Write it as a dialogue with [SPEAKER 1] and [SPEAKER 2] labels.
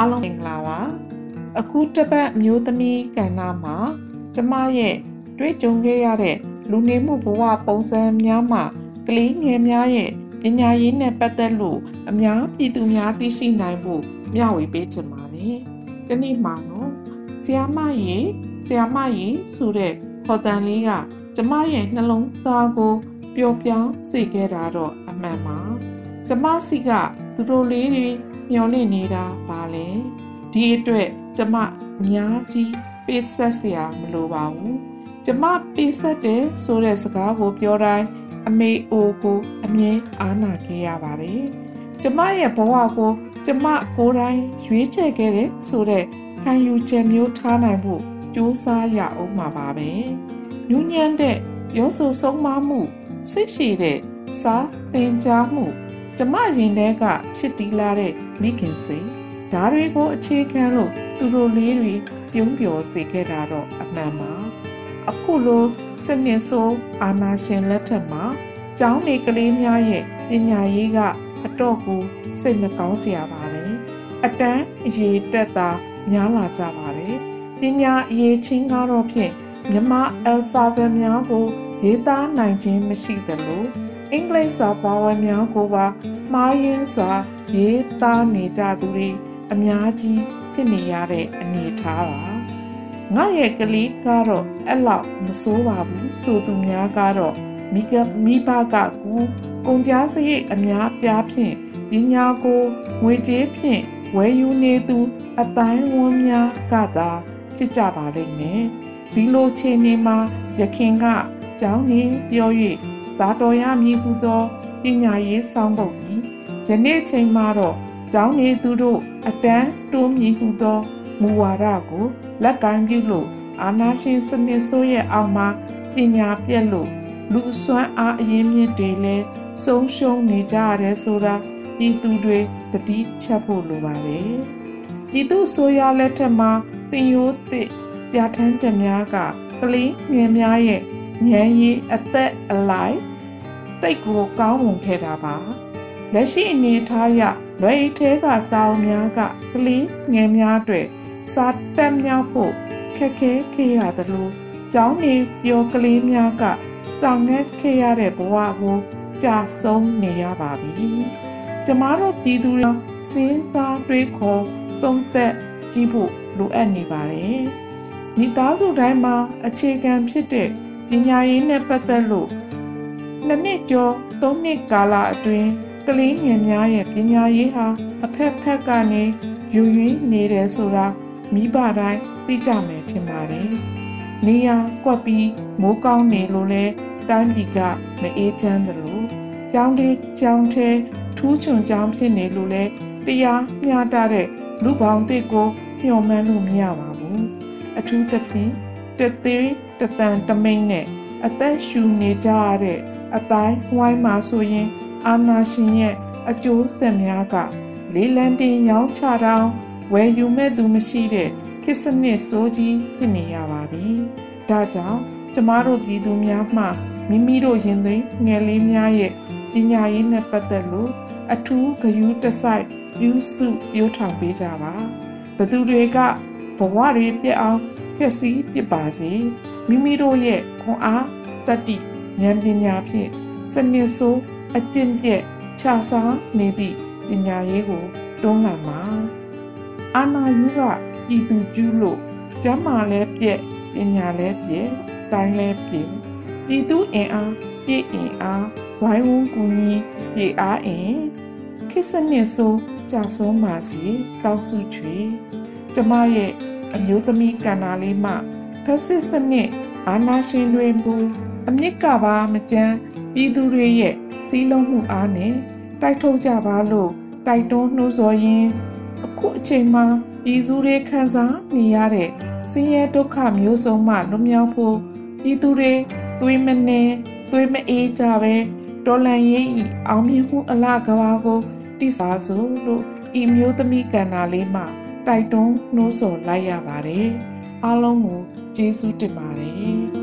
[SPEAKER 1] အားလုံးမင်္ဂလာပါအခုတပတ်အမျိုးသမီးကဏ္ဍမှာကျမရဲ့တွေ့ကြုံခဲ့ရတဲ့လူနေမှုဘဝပုံစံများမှာကလေးငယ်များရဲ့ပညာရေးနဲ့ပတ်သက်လို့အများပြည်သူများသိရှိနိုင်ဖို့မျှဝေပေးချင်ပါတယ်ဒီနေ့မှာနော်ဆီယာမရေဆီယာမရေဆိုတဲ့ဟော်တန်လေးကကျမရဲ့နှလုံးသားကိုပျော်ပြောင်းစေခဲ့တာတော့အမှန်ပါကျမစီကသူတို့လေးတွေ မျောလင့်နေတာပါလေဒီအတွက်ကျမအများကြီးပေးဆက်เสียမလိုပါဘူးကျမပေးဆက်တယ်ဆိုတဲ့စကားကိုပြောတိုင်းအမေအိုကိုအမြဲအားနာခဲ့ရပါတယ်ကျမရဲ့ဘဝကိုကျမကိုယ်တိုင်ရွေးချယ်ခဲ့တဲ့ဆိုတဲ့ခံယူချက်မျိုးထားနိုင်ဖို့ကြိုးစားရအောင်မှာပါပဲညဉ့်ညံ့တဲ့ရောဆိုဆုံးမမှုစိတ်ရှိတဲ့စားသင်ကြားမှုကျမရင်ထဲကဖြစ်တည်လာတဲ့ မိခင်စိတ်ဓာတွေကိုအခြေခံလို့သူတို့လေးတွေပြုံးပျော်စေခဲ့တာတော့အမှန်ပါအခုလိုစနစ်ဆိုးအာနာရှင်လက်ထက်မှာကျောင်းနေကလေးများရဲ့ပညာရေးကအတော့ကိုစိတ်မကောင်းစရာပါပဲအတန်းအရေးတက်တာများလာကြပါတယ်ပညာအရေးချင်းကတော့ဖြင့်မြမ alphabet များကိုရေးသားနိုင်ခြင်းမရှိသလို အင်္ဂလိပ်စာပါဝါများကိုပါမှားယွင်းစွာရေးသားနေကြသူတွေအများကြီးဖြစ်နေရတဲ့အနေအထားပါငါရဲ့ကလေးကတော့အဲ့လောက်မဆိုးပါဘူးဆိုသူများကတော့မိကမိဘကကူကုန်ကြားစရိတ်အများပြားဖြင့်ပညာကိုငွေကြေးဖြင့်ဝယ်ယူနေသူ အတိုင်းဝန်းများကသာဖြစ်ကြပါလိမ့်မယ်ဒီလိုခြေနေမှာရခင်ကကျောင်းနေပြော၍ ဇာတော်ရမည်ဟုသောပညာရေးဆောင်ပုဒ်သည်ယနေ့ချိန်မှာတော့ကျောင်းနေသူတို့အတန်းတိုးမြည်ဟုသောမူဝါဒကိုလက်ကမ်းပြုလို့အာနာရှင်စနစ်ဆိုးရဲ့အောက်မှာပညာပြက်လို့လူအစွမ်းအားအရင်းမြစ်တွေလည်းဆုံးရှုံးနေကြရတယ်ဆိုတာပြည်သူတွေတတိချက်ဖို့လိုပါတယ်ပြည်သူဆိုရလက်ထက်မှာတင်ရိုးသစ်ပြဋ္ဌာန်းချက်များကကလေးငယ်များရဲ့ ဉာဏ်ရည်အသက်အလိုက်တိတ်ကိုကောင်းမွန်ခဲ့တာပါလက်ရှိအနေထားရလွယ်ဤထဲကစာအုပ်များကကလေးငယ်များအတွက်စာတက်မြောက်ဖို့ခက်ခဲခဲ့ရသလိုကျောင်းနေပြောကလေးများကစောင့်ငဲခဲ့ရတဲ့ဘဝကိုကြာဆုံးနေရပါပြီ။ကျမတို့ပြည်သူတွေစဉ်းစားတွေးခေါ်သုံးသက်ကြည့်ဖို့လိုအပ်နေပါတယ်။မိသားစုတိုင်းမှာအခြေခံဖြစ်တဲ့ ပညာရေးနဲ့ပတ်သက်လို့နှစ်နှစ်ကျော်သုံးနှစ်ကာလအတွင်းကလေးငယ်များရဲ့ပညာရေးဟာအဖက်ဖက်ကနေယူရင်းနေတယ်ဆိုတာမိဘတိုင်းသိကြမယ်ထင်ပါတယ်။နေရကွက်ပြီးမိုးကောင်းနေလို့လဲတိုင်းပြည်ကမအေးချမ်းတယ်လို့ကျောင်းသေးကျောင်းထဲထူးချွန်ကျောင်းဖြစ်နေလို့လဲတရားမျှတတဲ့လူပေါင်းတစ်ကိုမျှော်မှန်းလို့မရပါဘူး။အထူးသဖြင့် တသေးတတန်တမိန်နဲ့အသက်ရှူနေကြရတဲ့အတိုင်းဝိုင်းမှာဆိုရင် အာနာရှင်ရဲ့အကျိုးဆက်များကလေးလံတင်ရောင်းချတောင်းဝယ်ယူမဲ့သူမရှိတဲ့ခစ်စနစ်စိုးကြီးဖြစ်နေရပါပြီ။ဒါကြောင့်ကျမတို့ပြည်သူများမှမိမိတို့ရင်သွေးငယ်လေးများရဲ့ပညာရေးနဲ့ပတ်သက်လို့အထူးဂရုတစိုက်ပြုစုပြောထောင်ပေးကြပါ။ဘသူတွေက ဘဝတွေပြည့်အောင်ဖြစ်စည်းပြပါစေ။မိမိတို့ရဲ့ခွန်အားတတိဉာဏ်ပညာဖြင့်စနစ်ဆိုးအကျင့်ပြည့်ခြားစားနေသည့်ပညာရေးကိုတွန်းလှန်ပါအာနာယုကပြည်သူကျူးလို့ကျမ်းမာလဲပြက်ပညာလဲပြက်တိုင်းလဲပြက်ပြည်သူအင်အားပြည့်အင်အားဝိုင်းဝန်းကူညီပြည့်အားအင်ခိစနစ်ဆိုကြာဆုံးပါစီတောက်စုချွေ ကျမရဲ့အမျိုးသမီးကန္နာလေးမှဖက်စစ်စနစ်အာနာရှင်တွေမူအမြင့်ကပါမကြမ်းပြည်သူတွေရဲ့စီးလုံးမှုအားနဲ့တိုက်ထုတ်ကြပါလို့တိုက်တွန်းနှိုးဆော်ရင်းအခုအချိန်မှာပြည်သူတွေခံစားနေရတဲ့ဆင်းရဲဒုက္ခမျိုးစုံမှလွတ်မြောက်ဖို့ပြည်သူတွေသွေးမနေသွေးမအေးကြပဲတော်လန်ရေးဤအောင်မြင်မှုအလားကဘာကိုတိစားစို့လို့ဤမျိုးသမီးကန္နာလေးမှ တိုက်တွန်းနှိုးဆော်လိုက်ရပါတယ်အားလုံးကိုကျေးဇူးတင်ပါတယ်